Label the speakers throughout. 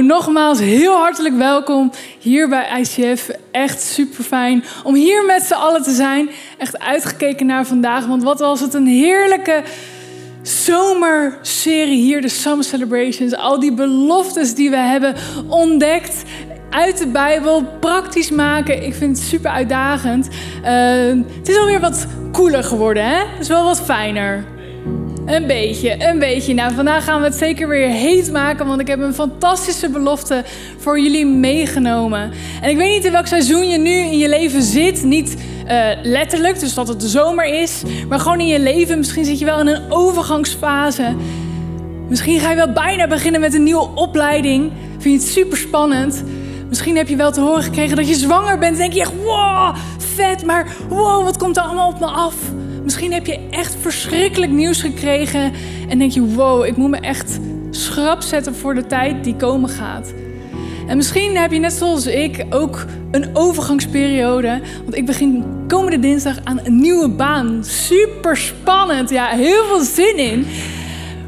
Speaker 1: Hallo, nogmaals heel hartelijk welkom hier bij ICF. Echt super fijn om hier met z'n allen te zijn. Echt uitgekeken naar vandaag, want wat was het een heerlijke zomerserie hier, de Summer Celebrations. Al die beloftes die we hebben ontdekt uit de Bijbel, praktisch maken. Ik vind het super uitdagend. Uh, het is alweer wat cooler geworden, hè? Het is wel wat fijner. Een beetje, een beetje. Nou, vandaag gaan we het zeker weer heet maken, want ik heb een fantastische belofte voor jullie meegenomen. En ik weet niet in welk seizoen je nu in je leven zit. Niet uh, letterlijk, dus dat het de zomer is, maar gewoon in je leven. Misschien zit je wel in een overgangsfase. Misschien ga je wel bijna beginnen met een nieuwe opleiding. Vind je het super spannend? Misschien heb je wel te horen gekregen dat je zwanger bent. denk je echt, wow, vet, maar wow, wat komt er allemaal op me af? Misschien heb je echt verschrikkelijk nieuws gekregen en denk je: wow, ik moet me echt schrap zetten voor de tijd die komen gaat. En misschien heb je net zoals ik ook een overgangsperiode. Want ik begin komende dinsdag aan een nieuwe baan. Super spannend. Ja, heel veel zin in.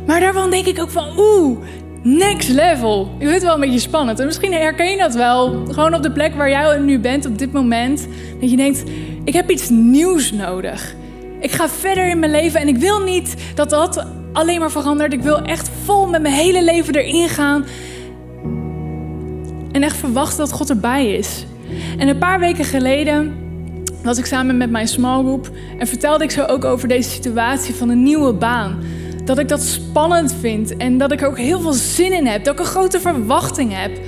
Speaker 1: Maar daarvan denk ik ook van oeh, next level. Ik vind het wel een beetje spannend. En misschien herken je dat wel. Gewoon op de plek waar jij nu bent op dit moment. Dat je denkt, ik heb iets nieuws nodig. Ik ga verder in mijn leven en ik wil niet dat dat alleen maar verandert. Ik wil echt vol met mijn hele leven erin gaan. En echt verwachten dat God erbij is. En een paar weken geleden was ik samen met mijn small group en vertelde ik zo ook over deze situatie van een nieuwe baan. Dat ik dat spannend vind en dat ik er ook heel veel zin in heb. Dat ik een grote verwachting heb.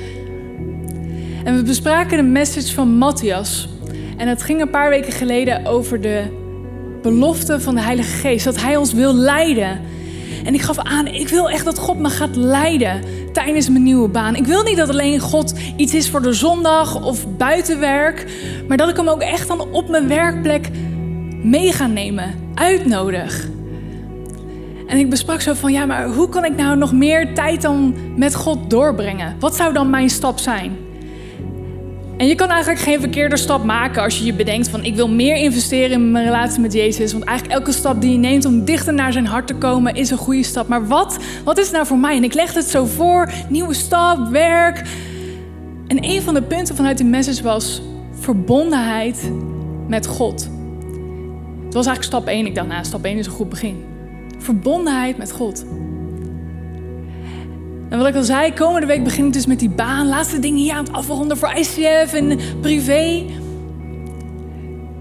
Speaker 1: En we bespraken de message van Matthias. En het ging een paar weken geleden over de belofte van de Heilige Geest. Dat Hij ons wil leiden. En ik gaf aan, ik wil echt dat God me gaat leiden tijdens mijn nieuwe baan. Ik wil niet dat alleen God iets is voor de zondag of buitenwerk. Maar dat ik hem ook echt dan op mijn werkplek mee ga nemen. Uitnodig. En ik besprak zo van, ja, maar hoe kan ik nou nog meer tijd dan met God doorbrengen? Wat zou dan mijn stap zijn? En je kan eigenlijk geen verkeerde stap maken als je je bedenkt van ik wil meer investeren in mijn relatie met Jezus. Want eigenlijk elke stap die je neemt om dichter naar zijn hart te komen is een goede stap. Maar wat, wat is nou voor mij? En ik leg het zo voor, nieuwe stap, werk. En een van de punten vanuit die message was verbondenheid met God. Het was eigenlijk stap 1. Ik dacht, nou, stap 1 is een goed begin. Verbondenheid met God. En wat ik al zei, komende week begin ik dus met die baan. Laatste dingen hier aan het afronden voor ICF en privé.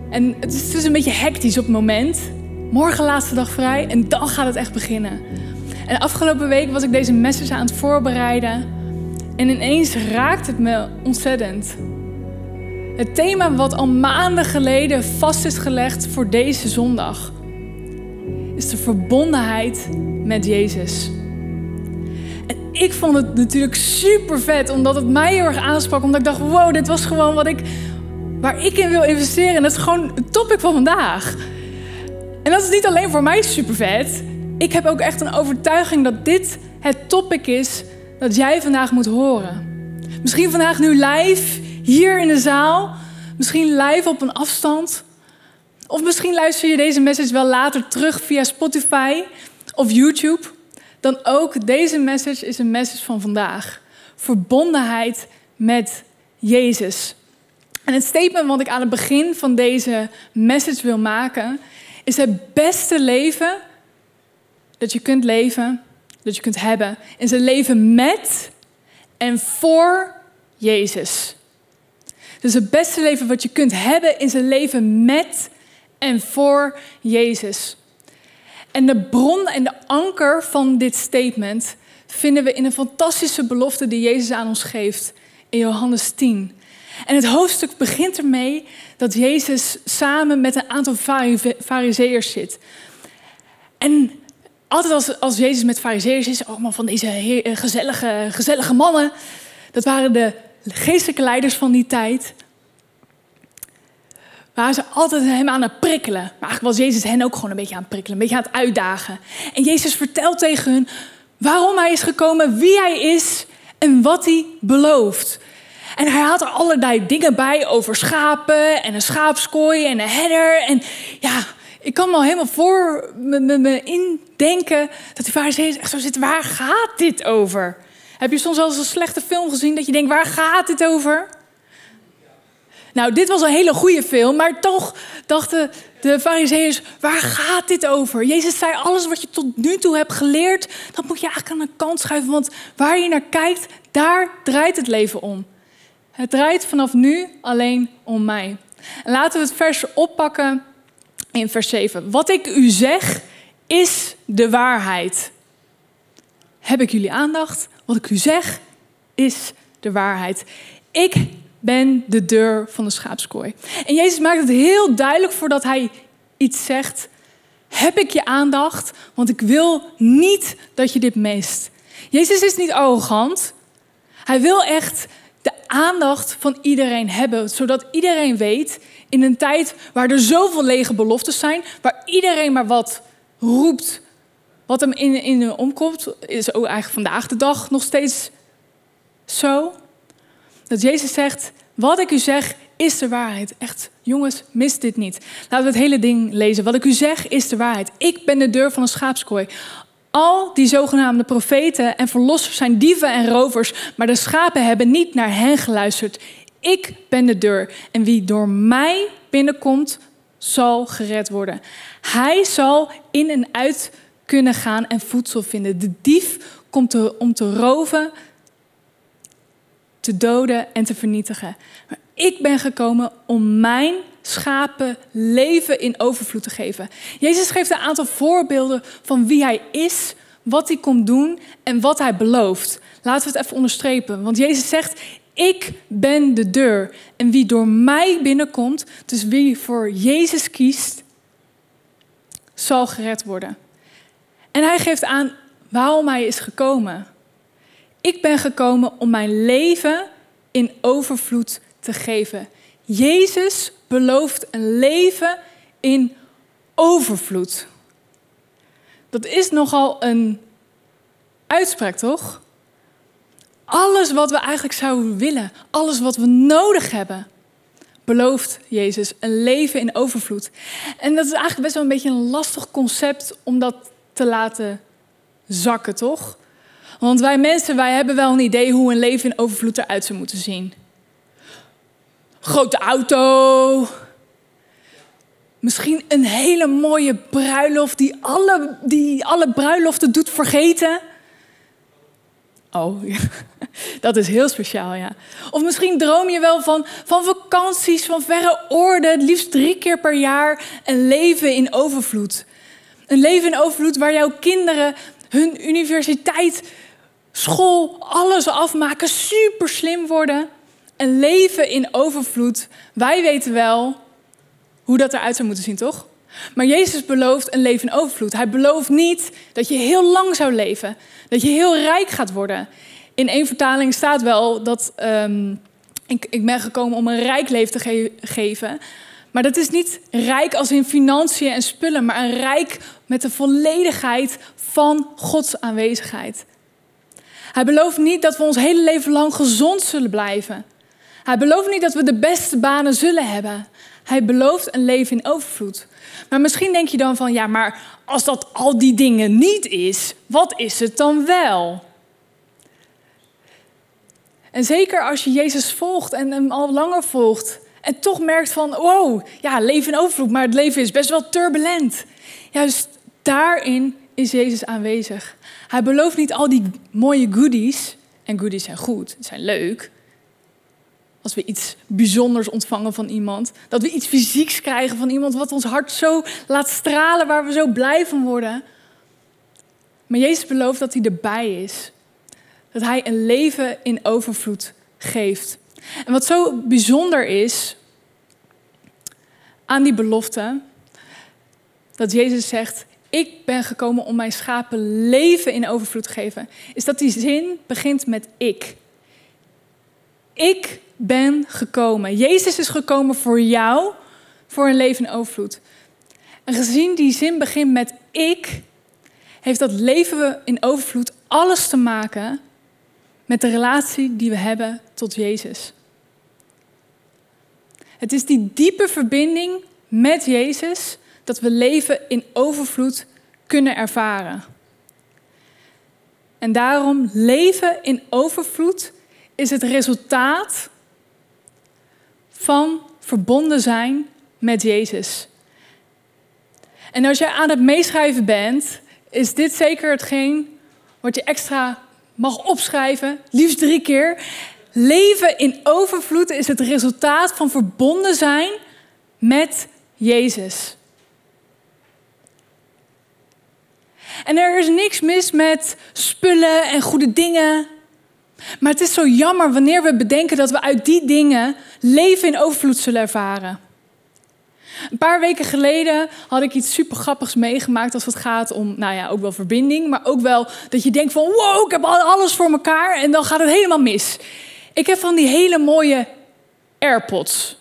Speaker 1: En het is dus een beetje hectisch op het moment. Morgen laatste dag vrij en dan gaat het echt beginnen. En afgelopen week was ik deze message aan het voorbereiden. En ineens raakt het me ontzettend. Het thema wat al maanden geleden vast is gelegd voor deze zondag is de verbondenheid met Jezus ik vond het natuurlijk super vet, omdat het mij heel erg aansprak. Omdat ik dacht, wow, dit was gewoon wat ik, waar ik in wil investeren. En dat is gewoon het topic van vandaag. En dat is niet alleen voor mij super vet. Ik heb ook echt een overtuiging dat dit het topic is dat jij vandaag moet horen. Misschien vandaag nu live, hier in de zaal. Misschien live op een afstand. Of misschien luister je deze message wel later terug via Spotify of YouTube dan ook deze message is een message van vandaag. Verbondenheid met Jezus. En het statement wat ik aan het begin van deze message wil maken, is het beste leven dat je kunt leven, dat je kunt hebben, is het leven met en voor Jezus. Dus het beste leven wat je kunt hebben is een leven met en voor Jezus. En de bron en de anker van dit statement vinden we in een fantastische belofte die Jezus aan ons geeft in Johannes 10. En het hoofdstuk begint ermee dat Jezus samen met een aantal fariseërs zit. En altijd als, Jezus met fariseërs is, allemaal van deze eh, gezellige, gezellige mannen. Dat waren de geestelijke leiders van die tijd waren ze altijd hem aan het prikkelen. Maar eigenlijk was Jezus hen ook gewoon een beetje aan het prikkelen, een beetje aan het uitdagen. En Jezus vertelt tegen hun waarom hij is gekomen, wie hij is en wat hij belooft. En hij had er allerlei dingen bij over schapen en een schaapskooi en een herder. En ja, ik kan me al helemaal voor me, me, me indenken dat die fariseeën echt zo zitten. Waar gaat dit over? Heb je soms wel eens een slechte film gezien dat je denkt, waar gaat dit over? Nou, dit was een hele goede film, maar toch dachten de fariseeërs, waar gaat dit over? Jezus zei, alles wat je tot nu toe hebt geleerd, dat moet je eigenlijk aan de kant schuiven, want waar je naar kijkt, daar draait het leven om. Het draait vanaf nu alleen om mij. En laten we het vers oppakken in vers 7. Wat ik u zeg, is de waarheid. Heb ik jullie aandacht? Wat ik u zeg, is de waarheid. Ik ben de deur van de schaapskooi. En Jezus maakt het heel duidelijk voordat hij iets zegt. Heb ik je aandacht? Want ik wil niet dat je dit mist. Jezus is niet arrogant. Hij wil echt de aandacht van iedereen hebben, zodat iedereen weet in een tijd waar er zoveel lege beloftes zijn, waar iedereen maar wat roept, wat hem in, in omkomt, is ook eigenlijk vandaag de dag nog steeds zo. Dat Jezus zegt, wat ik u zeg is de waarheid. Echt, jongens, mis dit niet. Laten we het hele ding lezen. Wat ik u zeg is de waarheid. Ik ben de deur van een schaapskooi. Al die zogenaamde profeten en verlossers zijn dieven en rovers, maar de schapen hebben niet naar hen geluisterd. Ik ben de deur en wie door mij binnenkomt, zal gered worden. Hij zal in en uit kunnen gaan en voedsel vinden. De dief komt om te roven, te doden en te vernietigen. Maar ik ben gekomen om mijn schapen leven in overvloed te geven. Jezus geeft een aantal voorbeelden van wie hij is, wat hij komt doen en wat hij belooft. Laten we het even onderstrepen. Want Jezus zegt: Ik ben de deur. En wie door mij binnenkomt, dus wie voor Jezus kiest, zal gered worden. En hij geeft aan waarom hij is gekomen. Ik ben gekomen om mijn leven in overvloed te geven. Jezus belooft een leven in overvloed. Dat is nogal een uitspraak, toch? Alles wat we eigenlijk zouden willen, alles wat we nodig hebben, belooft Jezus een leven in overvloed. En dat is eigenlijk best wel een beetje een lastig concept om dat te laten zakken, toch? Want wij mensen, wij hebben wel een idee hoe een leven in overvloed eruit zou moeten zien. Grote auto. Misschien een hele mooie bruiloft die alle, die alle bruiloften doet vergeten. Oh, dat is heel speciaal, ja. Of misschien droom je wel van, van vakanties van verre orde, liefst drie keer per jaar. Een leven in overvloed. Een leven in overvloed waar jouw kinderen hun universiteit school, alles afmaken, super slim worden. Een leven in overvloed. Wij weten wel hoe dat eruit zou moeten zien, toch? Maar Jezus belooft een leven in overvloed. Hij belooft niet dat je heel lang zou leven, dat je heel rijk gaat worden. In één vertaling staat wel dat um, ik, ik, ben gekomen om een rijk leven te geven. Maar dat is niet rijk als in financiën en spullen, maar een rijk met de volledigheid van Gods aanwezigheid. Hij belooft niet dat we ons hele leven lang gezond zullen blijven. Hij belooft niet dat we de beste banen zullen hebben. Hij belooft een leven in overvloed. Maar misschien denk je dan van, ja, maar als dat al die dingen niet is, wat is het dan wel? En zeker als je Jezus volgt en hem al langer volgt en toch merkt van, wow, ja, leven in overvloed, maar het leven is best wel turbulent. Juist daarin is Jezus aanwezig. Hij belooft niet al die mooie goodies. En goodies zijn goed, zijn leuk. Als we iets bijzonders ontvangen van iemand. Dat we iets fysieks krijgen van iemand wat ons hart zo laat stralen, waar we zo blij van worden. Maar Jezus belooft dat hij erbij is. Dat hij een leven in overvloed geeft. En wat zo bijzonder is aan die belofte, dat Jezus zegt: ik ben gekomen om mijn schapen leven in overvloed te geven, is dat die zin begint met ik. Ik ben gekomen. Jezus is gekomen voor jou, voor een leven in overvloed. En gezien die zin begint met ik, heeft dat leven in overvloed alles te maken met de relatie die we hebben tot Jezus. Het is die diepe verbinding met Jezus dat we leven in overvloed kunnen ervaren. En daarom leven in overvloed is het resultaat van verbonden zijn met Jezus. En als je aan het meeschrijven bent, is dit zeker hetgeen wat je extra mag opschrijven, liefst drie keer. Leven in overvloed is het resultaat van verbonden zijn met Jezus. En er is niks mis met spullen en goede dingen. Maar het is zo jammer wanneer we bedenken dat we uit die dingen leven in overvloed zullen ervaren. Een paar weken geleden had ik iets super grappigs meegemaakt als het gaat om, nou ja, ook wel verbinding, maar ook wel dat je denkt van, wow, ik heb alles voor elkaar en dan gaat het helemaal mis. Ik heb van die hele mooie AirPods.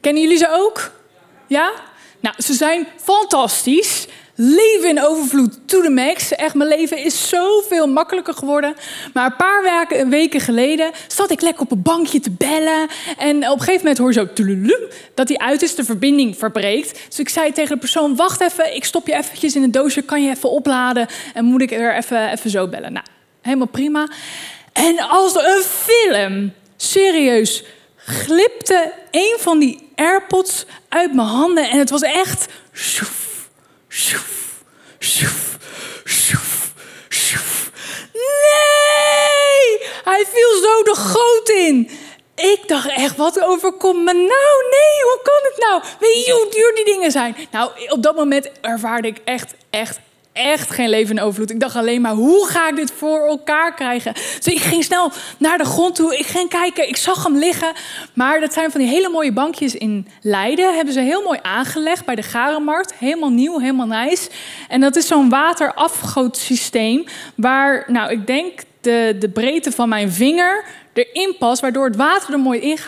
Speaker 1: Kennen jullie ze ook? Ja? Nou, ze zijn fantastisch. Leven in overvloed to the max. Echt, mijn leven is zoveel makkelijker geworden. Maar een paar weken geleden zat ik lekker op een bankje te bellen. En op een gegeven moment hoor je zo dat die uit is, de verbinding verbreekt. Dus ik zei tegen de persoon, wacht even, ik stop je eventjes in een doosje. Kan je even opladen? En moet ik er even, even zo bellen? Nou, helemaal prima. En als een film, serieus, glipte een van die AirPods uit mijn handen. En het was echt... sjoef, sjoef, sjoef. Nee! Hij viel zo de goot in. Ik dacht echt, wat overkomt me nou? Nee, hoe kan het nou? Weet je hoe duur die dingen zijn? Nou, op dat moment ervaarde ik echt, echt, echt geen leven in overvloed. Ik dacht alleen maar, hoe ga ik dit voor elkaar krijgen? Dus ik ging snel naar de grond toe. Ik ging kijken, ik zag hem liggen. Maar dat zijn van die hele mooie bankjes in Leiden. Hebben ze heel mooi aangelegd bij de Garenmarkt. Helemaal nieuw, helemaal nice. En dat is zo'n waterafgootsysteem. Waar, nou, ik denk de, de breedte van mijn vinger erin past. Waardoor het water er mooi in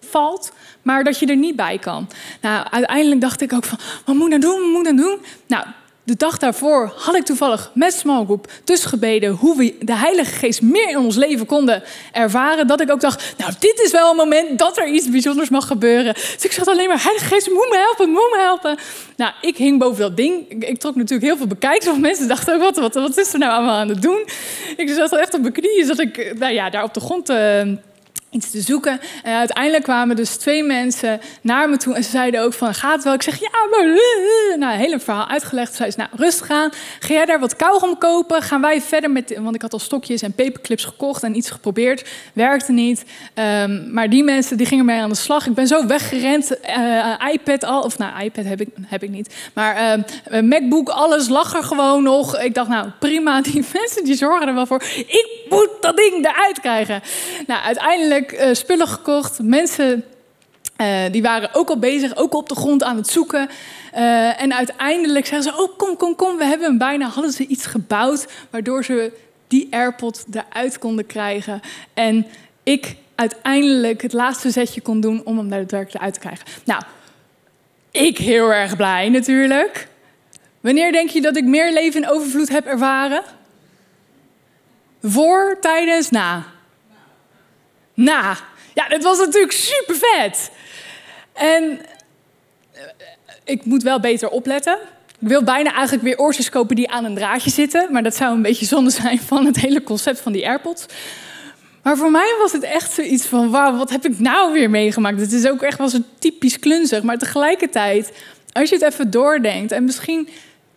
Speaker 1: valt maar dat je er niet bij kan. Nou, uiteindelijk dacht ik ook van, wat moet ik nou doen, wat moet ik nou doen? Nou, de dag daarvoor had ik toevallig met Smallgroep dus gebeden hoe we de Heilige Geest meer in ons leven konden ervaren. Dat ik ook dacht, nou dit is wel een moment dat er iets bijzonders mag gebeuren. Dus ik zat alleen maar, Heilige Geest, moet me helpen, moet me helpen. Nou, ik hing boven dat ding. Ik, trok natuurlijk heel veel bekijks. Want mensen dachten ook, wat, wat, wat is er nou allemaal aan het doen? Ik zat echt op mijn knieën, zat ik nou ja, daar op de grond... Uh, iets te zoeken. En uiteindelijk kwamen dus twee mensen naar me toe en ze zeiden ook van, gaat het wel? Ik zeg, ja, maar... Nou, een hele verhaal uitgelegd. Ze zei, nou, rustig aan. Ga jij daar wat kauwgom kopen? Gaan wij verder met... Want ik had al stokjes en paperclips gekocht en iets geprobeerd. Werkte niet. Um, maar die mensen, die gingen mee aan de slag. Ik ben zo weggerend. IPad al... Of nou, iPad heb ik, heb ik niet. Maar uh, MacBook, alles lag er gewoon nog. Ik dacht, nou, prima. Die mensen, die zorgen er wel voor. Ik moet dat ding eruit krijgen. Nou, uiteindelijk uh, spullen gekocht. Mensen uh, die waren ook al bezig, ook op de grond aan het zoeken. Uh, en uiteindelijk zeggen ze: Oh, kom, kom, kom. We hebben bijna hadden ze iets gebouwd. Waardoor ze die AirPod eruit konden krijgen. En ik uiteindelijk het laatste zetje kon doen om hem daadwerkelijk eruit te krijgen. Nou, ik heel erg blij natuurlijk. Wanneer denk je dat ik meer leven in overvloed heb ervaren? Voor, tijdens, na. Nou, ja, dat was natuurlijk super vet. En eh, ik moet wel beter opletten. Ik wil bijna eigenlijk weer oortjes kopen die aan een draadje zitten. Maar dat zou een beetje zonde zijn van het hele concept van die AirPods. Maar voor mij was het echt zoiets van: wauw, wat heb ik nou weer meegemaakt? Het is ook echt wel zo typisch klunzig. Maar tegelijkertijd, als je het even doordenkt en misschien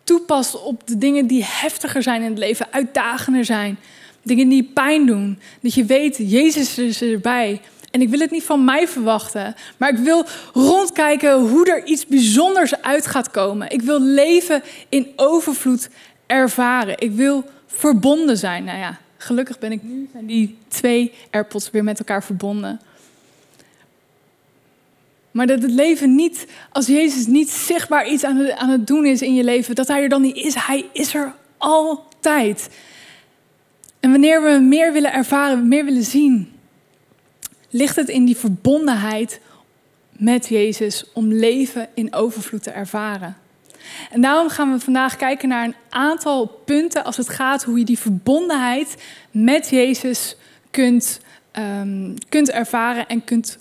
Speaker 1: toepast op de dingen die heftiger zijn in het leven, uitdagender zijn, Dingen die pijn doen. Dat je weet, Jezus is erbij. En ik wil het niet van mij verwachten, maar ik wil rondkijken hoe er iets bijzonders uit gaat komen. Ik wil leven in overvloed ervaren. Ik wil verbonden zijn. Nou ja, gelukkig ben ik nu zijn die twee AirPods weer met elkaar verbonden. Maar dat het leven niet, als Jezus niet zichtbaar iets aan aan het doen is in je leven, dat Hij er dan niet is. Hij is er altijd. En wanneer we meer willen ervaren, meer willen zien, ligt het in die verbondenheid met Jezus om leven in overvloed te ervaren. En daarom gaan we vandaag kijken naar een aantal punten als het gaat hoe je die verbondenheid met Jezus kunt, um, kunt ervaren en kunt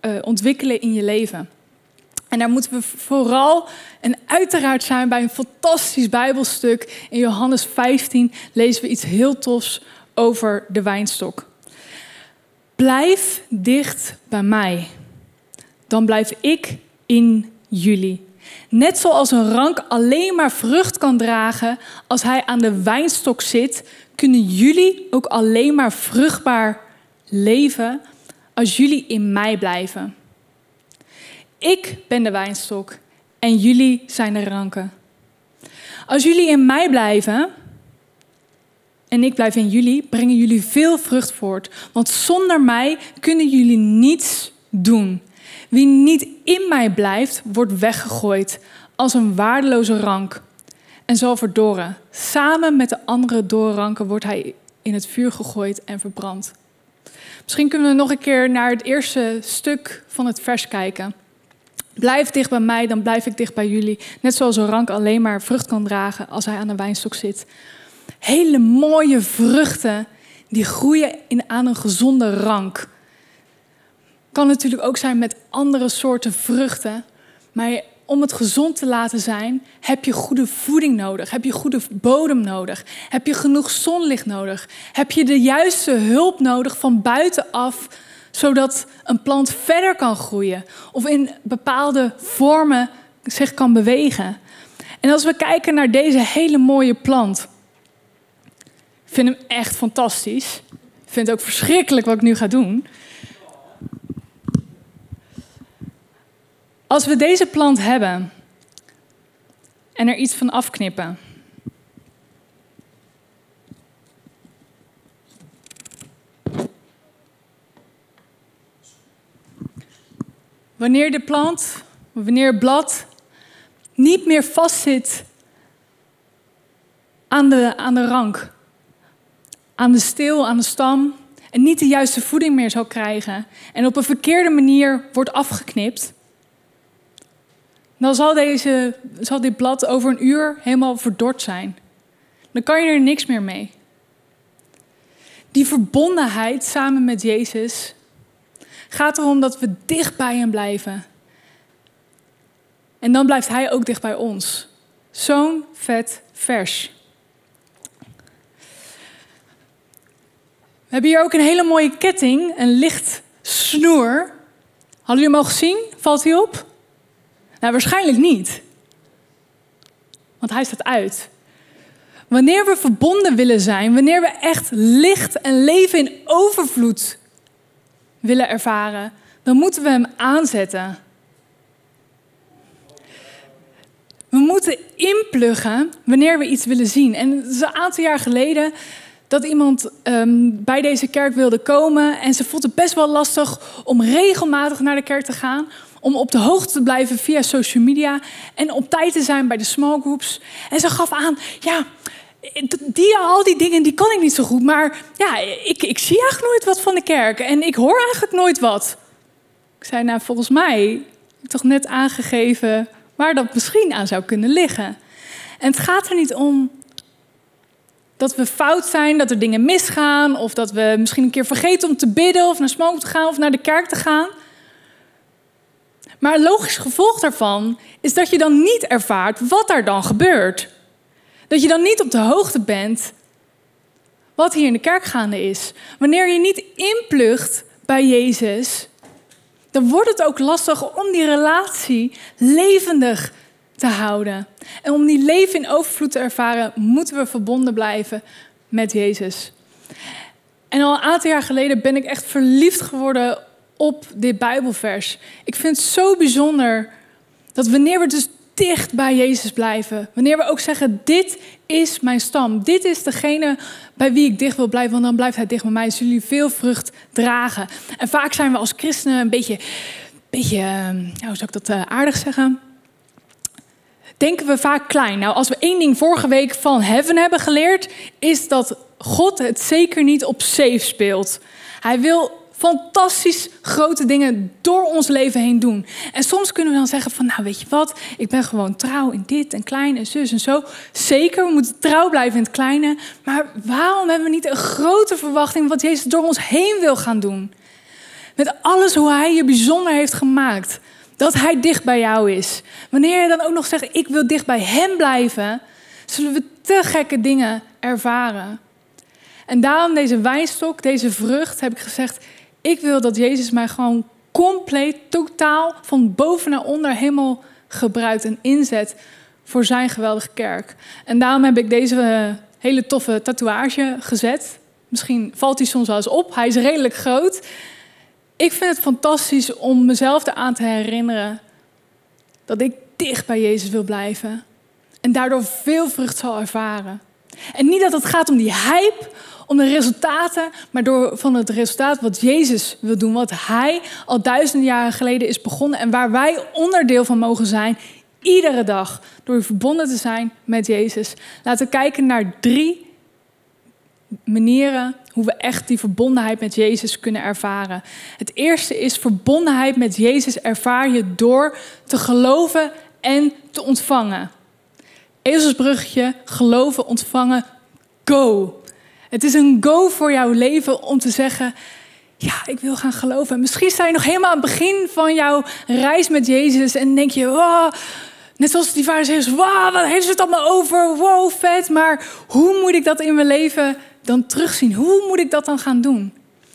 Speaker 1: uh, ontwikkelen in je leven. En daar moeten we vooral en uiteraard zijn bij een fantastisch Bijbelstuk. In Johannes 15 lezen we iets heel tofs over de wijnstok. Blijf dicht bij mij, dan blijf ik in jullie. Net zoals een rank alleen maar vrucht kan dragen als hij aan de wijnstok zit, kunnen jullie ook alleen maar vruchtbaar leven als jullie in mij blijven. Ik ben de wijnstok en jullie zijn de ranken. Als jullie in mij blijven en ik blijf in jullie, brengen jullie veel vrucht voort. Want zonder mij kunnen jullie niets doen. Wie niet in mij blijft, wordt weggegooid als een waardeloze rank en zal verdorren. Samen met de andere doorranken wordt hij in het vuur gegooid en verbrand. Misschien kunnen we nog een keer naar het eerste stuk van het vers kijken. Blijf dicht bij mij, dan blijf ik dicht bij jullie. Net zoals een rank alleen maar vrucht kan dragen als hij aan de wijnstok zit. Hele mooie vruchten die groeien in, aan een gezonde rank. Kan natuurlijk ook zijn met andere soorten vruchten. Maar om het gezond te laten zijn, heb je goede voeding nodig. Heb je goede bodem nodig. Heb je genoeg zonlicht nodig. Heb je de juiste hulp nodig van buitenaf zodat een plant verder kan groeien of in bepaalde vormen zich kan bewegen. En als we kijken naar deze hele mooie plant, ik vind hem echt fantastisch. Ik vind het ook verschrikkelijk wat ik nu ga doen. Als we deze plant hebben en er iets van afknippen, Wanneer de plant, wanneer het blad niet meer vastzit aan de, aan de rank, aan de steel, aan de stam, en niet de juiste voeding meer zal krijgen en op een verkeerde manier wordt afgeknipt, dan zal, deze, zal dit blad over een uur helemaal verdord zijn. Dan kan je er niks meer mee. Die verbondenheid samen met Jezus gaat erom dat we dicht bij Hem blijven. En dan blijft Hij ook dicht bij ons. Zo'n vet vers. We hebben hier ook een hele mooie ketting, een licht snoer. Hadden jullie hem al gezien? Valt hij op? Nou, waarschijnlijk niet. Want hij staat uit. Wanneer we verbonden willen zijn, wanneer we echt licht en leven in overvloed willen ervaren, dan moeten we hem aanzetten. We moeten inpluggen wanneer we iets willen zien. En het is een aantal jaar geleden dat iemand ehm, bij deze kerk wilde komen. En ze vond het best wel lastig om regelmatig naar de kerk te gaan. Om op de hoogte te blijven via social media. En op tijd te zijn bij de small groups. En ze gaf aan, ja, die, al die dingen die kan ik niet zo goed. Maar ja, ik, ik zie eigenlijk nooit wat van de kerk. En ik hoor eigenlijk nooit wat. Ik zei, nou volgens mij heb toch net aangegeven waar dat misschien aan zou kunnen liggen. En het gaat er niet om dat we fout zijn, dat er dingen misgaan, of dat we misschien een keer vergeten om te bidden, of naar smoke te gaan, of naar de kerk te gaan. Maar een logisch gevolg daarvan is dat je dan niet ervaart wat er dan gebeurt. Dat je dan niet op de hoogte bent wat hier in de kerk gaande is. Wanneer je niet inplugt bij Jezus, dan wordt het ook lastig om die relatie levendig te houden. En om die leven in overvloed te ervaren, moeten we verbonden blijven met Jezus. En al een aantal jaar geleden ben ik echt verliefd geworden op dit Bijbelvers. Ik vind het zo bijzonder dat wanneer we dus dicht bij Jezus blijven. Wanneer we ook zeggen, dit is mijn stam. Dit is degene bij wie ik dicht wil blijven, want dan blijft hij dicht bij mij. Zullen jullie veel vrucht dragen. En vaak zijn we als christenen een beetje, beetje ehm, hoe zou ik dat eh, aardig zeggen? Denken we vaak klein. Nou, als we één ding vorige week van Heaven hebben geleerd, is dat God het zeker niet op safe speelt. Hij wil fantastisch grote dingen door ons leven heen doen. En soms kunnen we dan zeggen van, nou weet je wat, ik ben gewoon trouw in dit en klein en zus en zo. Zeker, we moeten trouw blijven in het kleine. Maar waarom hebben we niet een grote verwachting wat Jezus door ons heen wil gaan doen? Met alles hoe Hij je bijzonder heeft gemaakt. Dat Hij dicht bij jou is. Wanneer je dan ook nog zegt, ik wil dicht bij Hem blijven, zullen we te gekke dingen ervaren. En daarom deze wijnstok, deze vrucht, heb ik gezegd, ik wil dat Jezus mij gewoon compleet, totaal, van boven naar onder helemaal gebruikt en inzet voor zijn geweldige kerk. En daarom heb ik deze eh, hele toffe tatoeage gezet. Misschien valt hij soms wel eens op. Hij is redelijk groot. Ik vind het fantastisch om mezelf eraan te herinneren dat ik dicht bij Jezus wil blijven. En daardoor veel vrucht zal ervaren. En niet dat het gaat om die hype, om de resultaten, maar door van het resultaat wat Jezus wil doen, wat Hij al duizenden jaren geleden is begonnen en waar wij onderdeel van mogen zijn, iedere dag, door verbonden te zijn met Jezus. Laten we kijken naar drie manieren hoe we echt die verbondenheid met Jezus kunnen ervaren. Het eerste is verbondenheid met Jezus ervaar je door te geloven en te ontvangen. Ezelsbruggetje, geloven, ontvangen, go. Het is een go voor jouw leven om te zeggen, ja, ik wil gaan geloven. Misschien sta je nog helemaal aan het begin van jouw reis met Jezus en denk je, oh, net zoals die fariseeërs, wow, wat heeft het allemaal over? Wow, vet. Maar hoe moet ik dat in mijn leven dan terugzien? Hoe moet ik dat dan gaan doen?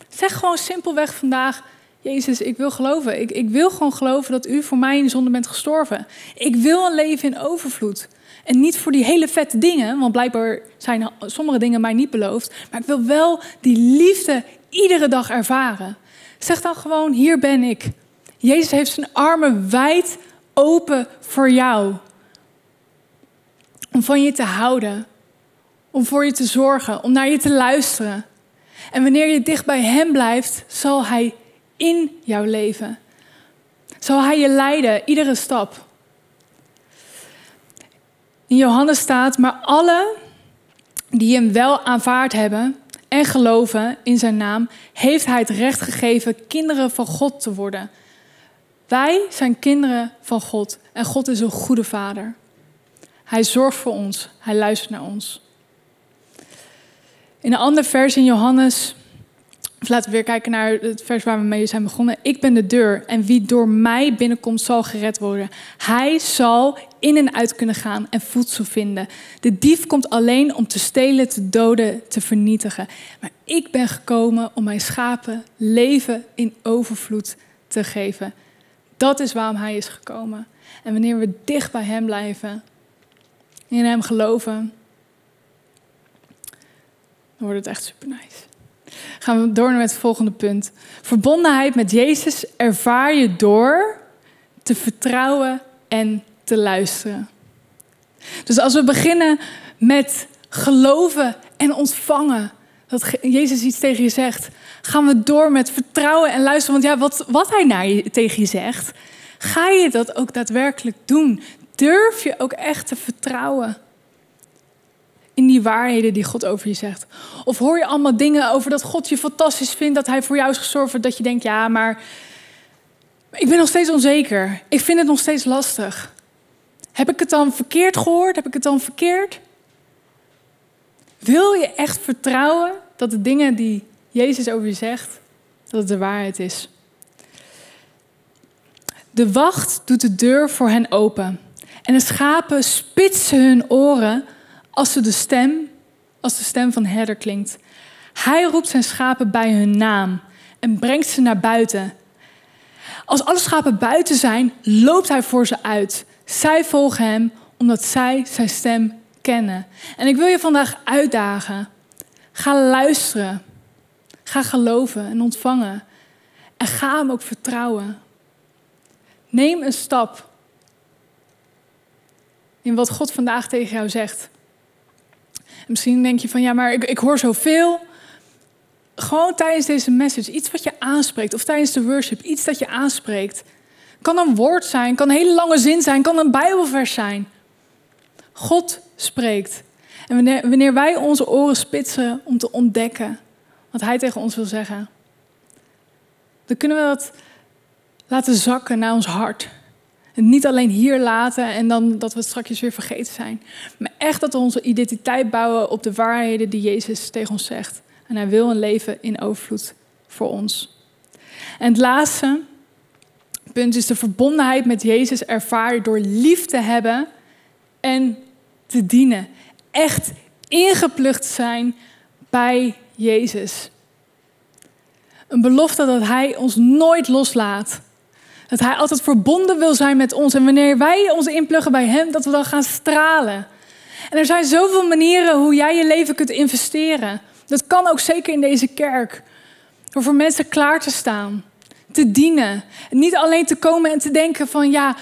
Speaker 1: Zeg gewoon simpelweg vandaag, Jezus, ik wil geloven. Ik, ik wil gewoon geloven dat u voor mij in de zonde bent gestorven. Ik wil een leven in overvloed. En niet voor die hele vette dingen, want blijkbaar zijn sommige dingen mij niet beloofd. Maar ik wil wel die liefde iedere dag ervaren. Zeg dan gewoon, hier ben ik. Jezus heeft zijn armen wijd open voor jou. Om van je te houden. Om voor je te zorgen. Om naar je te luisteren. En wanneer je dicht bij Hem blijft, zal Hij in jouw leven. Zal Hij je leiden, iedere stap. In Johannes staat, maar alle die hem wel aanvaard hebben en geloven in zijn naam, heeft hij het recht gegeven kinderen van God te worden. Wij zijn kinderen van God en God is een goede vader. Hij zorgt voor ons, hij luistert naar ons. In een ander vers in Johannes laten we weer kijken naar het vers waar we mee zijn begonnen. Ik ben de deur en wie door mij binnenkomt zal gered worden. Hij zal in en uit kunnen gaan en voedsel vinden. De dief komt alleen om te stelen, te doden, te vernietigen. Maar ik ben gekomen om mijn schapen leven in overvloed te geven. Dat is waarom hij is gekomen. En wanneer we dicht bij hem blijven, in hem geloven, dan wordt het echt super nice gaan we door naar het volgende punt. Verbondenheid met Jezus ervaar je door te vertrouwen en te luisteren. Dus als we beginnen met geloven en ontvangen, dat Jezus iets tegen je zegt, gaan we door met vertrouwen en luisteren. Want ja, wat, wat hij naar je, tegen je zegt, ga je dat ook daadwerkelijk doen? Durf je ook echt te vertrouwen? In die waarheden die God over je zegt? Of hoor je allemaal dingen over dat God je fantastisch vindt, dat Hij voor jou is gestorven, dat je denkt, ja, maar ik ben nog steeds onzeker. Ik vind het nog steeds lastig. Heb ik het dan verkeerd gehoord? Heb ik het dan verkeerd? Wil je echt vertrouwen dat de dingen die Jezus over je zegt, dat het de waarheid is? De wacht doet de deur voor hen open. En de schapen spitsen hun oren als de stem, als de stem van herder klinkt. Hij roept zijn schapen bij hun naam en brengt ze naar buiten. Als alle schapen buiten zijn, loopt hij voor ze uit. Zij volgen hem omdat zij zijn stem kennen. En ik wil je vandaag uitdagen. Ga luisteren. Ga geloven en ontvangen. En ga hem ook vertrouwen. Neem een stap in wat God vandaag tegen jou zegt. Misschien denk je van ja, maar ik, ik hoor zoveel. Gewoon tijdens deze message, iets wat je aanspreekt, of tijdens de worship, iets dat je aanspreekt. Kan een woord zijn, kan een hele lange zin zijn, kan een Bijbelvers zijn. God spreekt. En wanneer, wanneer wij onze oren spitsen om te ontdekken wat Hij tegen ons wil zeggen, dan kunnen we dat laten zakken naar ons hart niet alleen hier laten en dan dat we straks weer vergeten zijn. Maar echt dat we onze identiteit bouwen op de waarheden die Jezus tegen ons zegt. En hij wil een leven in overvloed voor ons. En het laatste, punt is de verbondenheid met Jezus ervaar je door lief te hebben en te dienen. Echt ingeplucht zijn bij Jezus. Een belofte dat Hij ons nooit loslaat. Dat Hij altijd verbonden wil zijn met ons. En wanneer wij ons inpluggen bij Hem, dat we dan gaan stralen. En er zijn zoveel manieren hoe jij je leven kunt investeren. Dat kan ook zeker in deze kerk. Door voor mensen klaar te staan, te dienen. En niet alleen te komen en te denken van ja,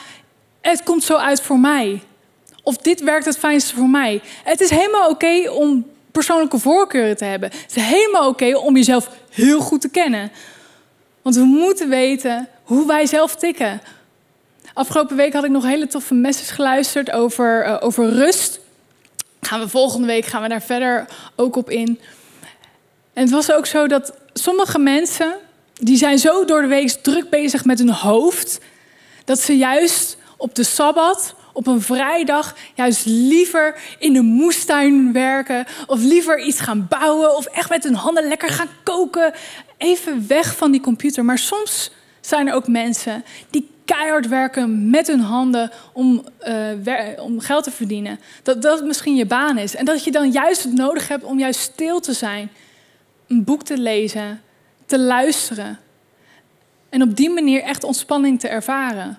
Speaker 1: het komt zo uit voor mij. Of dit werkt het fijnste voor mij. Het is helemaal oké om persoonlijke voorkeuren te hebben. Het is helemaal oké om jezelf heel goed te kennen. Want we moeten weten hoe wij zelf tikken. Afgelopen week had ik nog hele toffe messages geluisterd over, uh, over rust. Gaan we volgende week gaan we daar verder ook op in. En het was ook zo dat sommige mensen, die zijn zo door de week druk bezig met hun hoofd, dat ze juist op de Sabbat op een vrijdag juist liever in de moestuin werken. Of liever iets gaan bouwen. Of echt met hun handen lekker gaan koken. Even weg van die computer. Maar soms zijn er ook mensen die keihard werken met hun handen om, uh, om geld te verdienen. Dat dat misschien je baan is. En dat je dan juist het nodig hebt om juist stil te zijn. Een boek te lezen, te luisteren. En op die manier echt ontspanning te ervaren.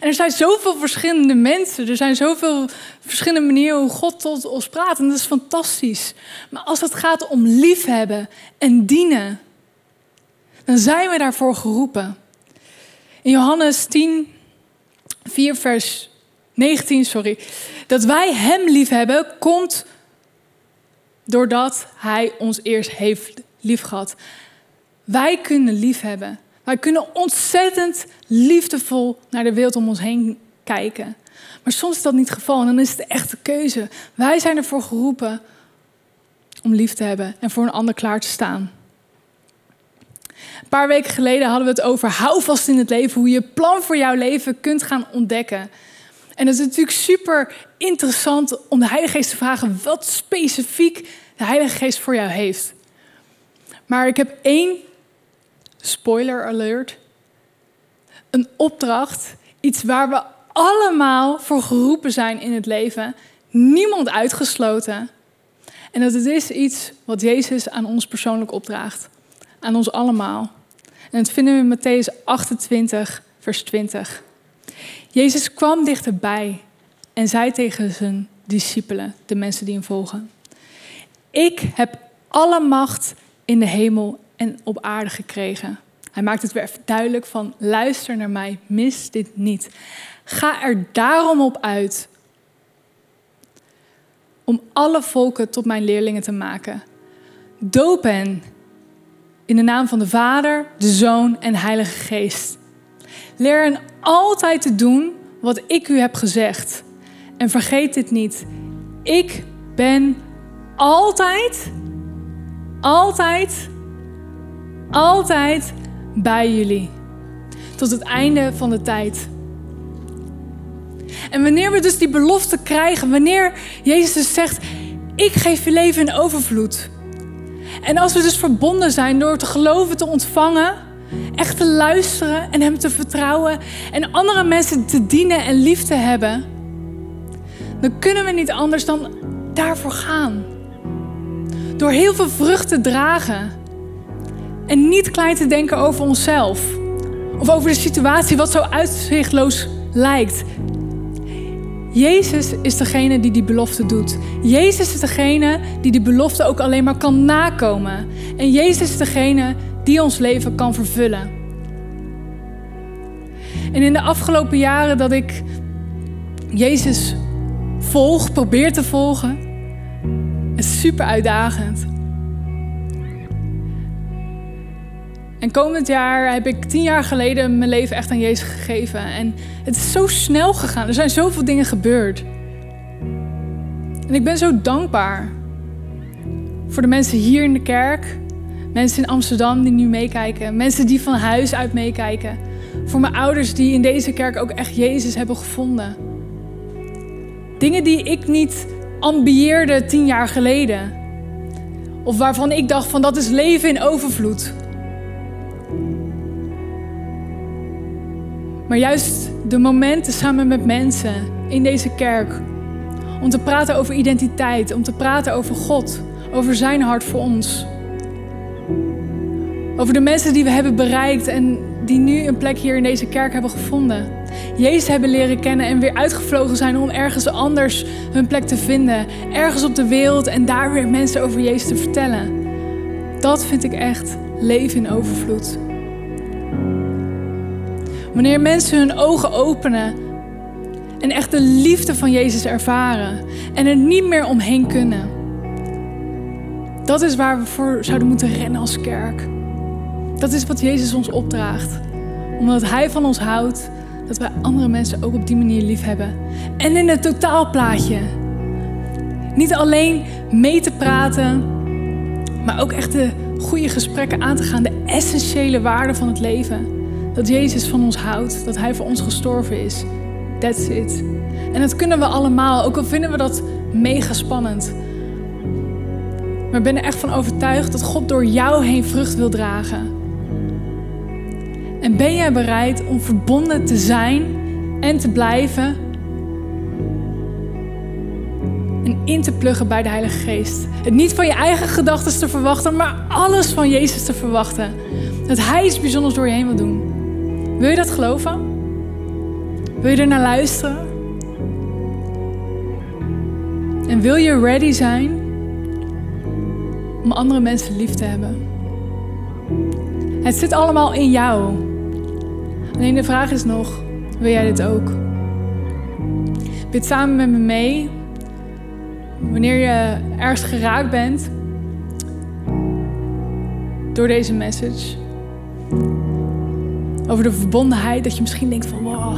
Speaker 1: En er zijn zoveel verschillende mensen. Er zijn zoveel verschillende manieren hoe God tot ons praat. En dat is fantastisch. Maar als het gaat om liefhebben en dienen, dan zijn we daarvoor geroepen. In Johannes 10, 4 vers 19, sorry. Dat wij Hem liefhebben, komt doordat Hij ons eerst heeft liefgehad. Wij kunnen liefhebben. Wij kunnen ontzettend liefdevol naar de wereld om ons heen kijken. Maar soms is dat niet het geval en dan is het echt een keuze. Wij zijn ervoor geroepen om lief te hebben en voor een ander klaar te staan. Een paar weken geleden hadden we het over hou vast in het leven, hoe je plan voor jouw leven kunt gaan ontdekken. En het is natuurlijk super interessant om de Heilige Geest te vragen wat specifiek de Heilige Geest voor jou heeft. Maar ik heb één spoiler alert, een opdracht, iets waar we allemaal voor geroepen zijn in het leven, niemand uitgesloten. En dat het is iets wat Jezus aan ons persoonlijk opdraagt, aan ons allemaal. En dat vinden we in Matthäus 28, vers 20. Jezus kwam dichterbij en zei tegen zijn discipelen, de mensen die hem volgen: Ik heb alle macht in de hemel en op aarde gekregen. Hij maakt het weer duidelijk van luister naar mij, mis dit niet. Ga er daarom op uit om alle volken tot mijn leerlingen te maken. Doop hen in de naam van de Vader, de Zoon en Heilige Geest. Leer altijd te doen wat ik u heb gezegd. En vergeet dit niet. Ik ben altijd, altijd altijd bij jullie. Tot het einde van de tijd. En wanneer we dus die belofte krijgen, wanneer Jezus dus zegt: Ik geef je leven in overvloed. En als we dus verbonden zijn door te geloven, te ontvangen, echt te luisteren en Hem te vertrouwen en andere mensen te dienen en lief te hebben, dan kunnen we niet anders dan daarvoor gaan. Door heel veel vrucht te dragen en niet klein te denken over onszelf. Of over de situatie wat zo uitzichtloos lijkt. Jezus is degene die die belofte doet. Jezus is degene die die belofte ook alleen maar kan nakomen. En Jezus is degene die ons leven kan vervullen. En in de afgelopen jaren dat ik Jezus volg, probeer te volgen, is super uitdagend. En komend jaar heb ik tien jaar geleden mijn leven echt aan Jezus gegeven. En het is zo snel gegaan. Er zijn zoveel dingen gebeurd. En ik ben zo dankbaar voor de mensen hier in de kerk. Mensen in Amsterdam die nu meekijken. Mensen die van huis uit meekijken. Voor mijn ouders die in deze kerk ook echt Jezus hebben gevonden. Dingen die ik niet ambieerde tien jaar geleden. Of waarvan ik dacht van dat is leven in overvloed. Maar juist de momenten samen met mensen in deze kerk. Om te praten over identiteit, om te praten over God, over zijn hart voor ons. Over de mensen die we hebben bereikt en die nu een plek hier in deze kerk hebben gevonden. Jezus hebben leren kennen en weer uitgevlogen zijn om ergens anders hun plek te vinden. Ergens op de wereld en daar weer mensen over Jezus te vertellen. Dat vind ik echt leven in overvloed. Wanneer mensen hun ogen openen en echt de liefde van Jezus ervaren en er niet meer omheen kunnen. Dat is waar we voor zouden moeten rennen als kerk. Dat is wat Jezus ons opdraagt. Omdat Hij van ons houdt, dat wij andere mensen ook op die manier lief hebben. En in het totaalplaatje. Niet alleen mee te praten, maar ook echt de goede gesprekken aan te gaan. De essentiële waarden van het leven. Dat Jezus van ons houdt, dat Hij voor ons gestorven is. That's it. En dat kunnen we allemaal, ook al vinden we dat mega spannend. Maar ik ben er echt van overtuigd dat God door jou heen vrucht wil dragen. En ben jij bereid om verbonden te zijn en te blijven en in te pluggen bij de Heilige Geest? Het niet van je eigen gedachten te verwachten, maar alles van Jezus te verwachten. Dat Hij iets bijzonders door je heen wil doen. Wil je dat geloven? Wil je er naar luisteren? En wil je ready zijn om andere mensen lief te hebben? Het zit allemaal in jou. Alleen de vraag is nog, wil jij dit ook? Bid samen met me mee. Wanneer je ergens geraakt bent door deze message. Over de verbondenheid, dat je misschien denkt van wow,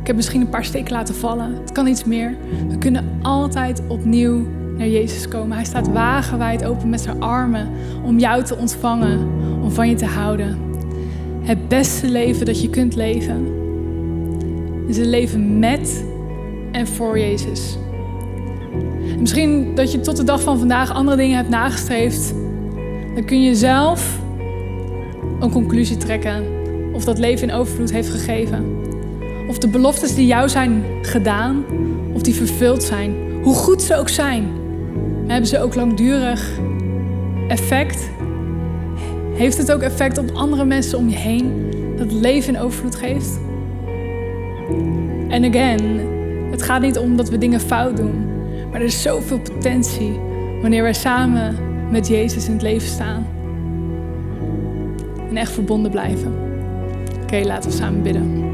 Speaker 1: ik heb misschien een paar steken laten vallen. Het kan iets meer. We kunnen altijd opnieuw naar Jezus komen. Hij staat wagenwijd open met zijn armen om jou te ontvangen, om van je te houden. Het beste leven dat je kunt leven is een leven met en voor Jezus. misschien dat je tot de dag van vandaag andere dingen hebt nagestreefd. Dan kun je zelf een conclusie trekken of dat leven in overvloed heeft gegeven. Of de beloftes die jou zijn gedaan, of die vervuld zijn. Hoe goed ze ook zijn. Hebben ze ook langdurig effect heeft het ook effect op andere mensen om je heen dat leven in overvloed geeft? En again, het gaat niet om dat we dingen fout doen, maar er is zoveel potentie wanneer wij samen met Jezus in het leven staan. En echt verbonden blijven. Oké, laten we samen bidden.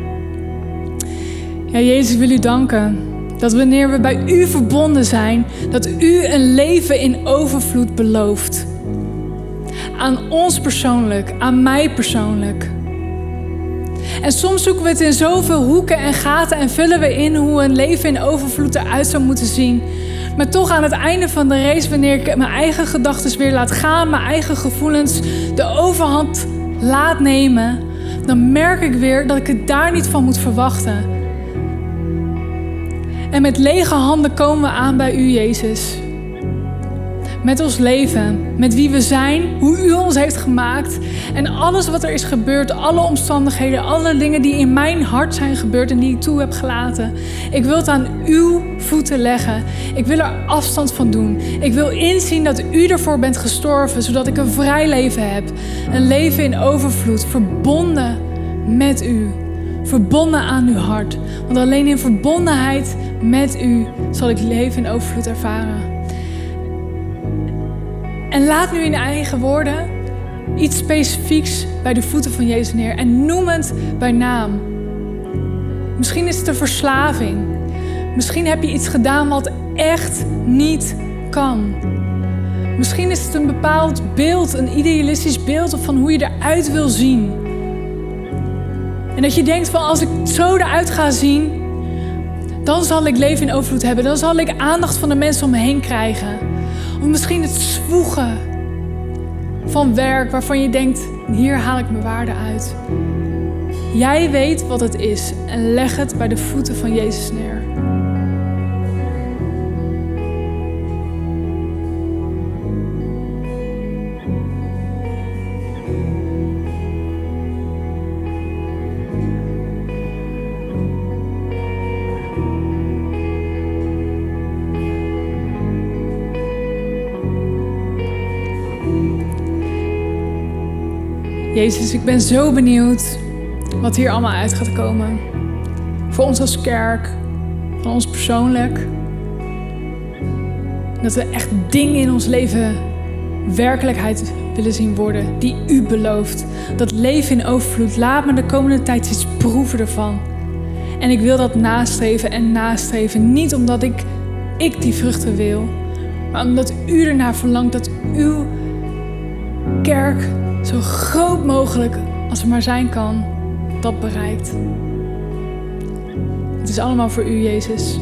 Speaker 1: Ja, Jezus, wil u danken dat wanneer we bij u verbonden zijn, dat u een leven in overvloed belooft. Aan ons persoonlijk, aan mij persoonlijk. En soms zoeken we het in zoveel hoeken en gaten en vullen we in hoe een leven in overvloed eruit zou moeten zien. Maar toch aan het einde van de race, wanneer ik mijn eigen gedachten weer laat gaan, mijn eigen gevoelens de overhand laat nemen, dan merk ik weer dat ik het daar niet van moet verwachten. En met lege handen komen we aan bij u, Jezus met ons leven, met wie we zijn, hoe u ons heeft gemaakt en alles wat er is gebeurd, alle omstandigheden, alle dingen die in mijn hart zijn gebeurd en die ik toe heb gelaten. Ik wil het aan uw voeten leggen. Ik wil er afstand van doen. Ik wil inzien dat u ervoor bent gestorven, zodat ik een vrij leven heb. Een leven in overvloed, verbonden met u. Verbonden aan uw hart. Want alleen in verbondenheid met u zal ik leven in overvloed ervaren. En laat nu in eigen woorden iets specifieks bij de voeten van Jezus neer en noem het bij naam. Misschien is het een verslaving. Misschien heb je iets gedaan wat echt niet kan. Misschien is het een bepaald beeld, een idealistisch beeld van hoe je eruit wil zien. En dat je denkt van als ik zo eruit ga zien, dan zal ik leven in overvloed hebben. Dan zal ik aandacht van de mensen om me heen krijgen. Of misschien het zwoegen van werk waarvan je denkt, hier haal ik mijn waarde uit. Jij weet wat het is en leg het bij de voeten van Jezus neer. Jezus, ik ben zo benieuwd wat hier allemaal uit gaat komen. Voor ons als kerk, van ons persoonlijk. Dat we echt dingen in ons leven werkelijkheid willen zien worden die u belooft. Dat leven in overvloed. Laat me de komende tijd iets proeven ervan. En ik wil dat nastreven en nastreven. Niet omdat ik, ik die vruchten wil, maar omdat u ernaar verlangt dat uw kerk zo groot mogelijk als het maar zijn kan, dat bereikt. Het is allemaal voor u, Jezus.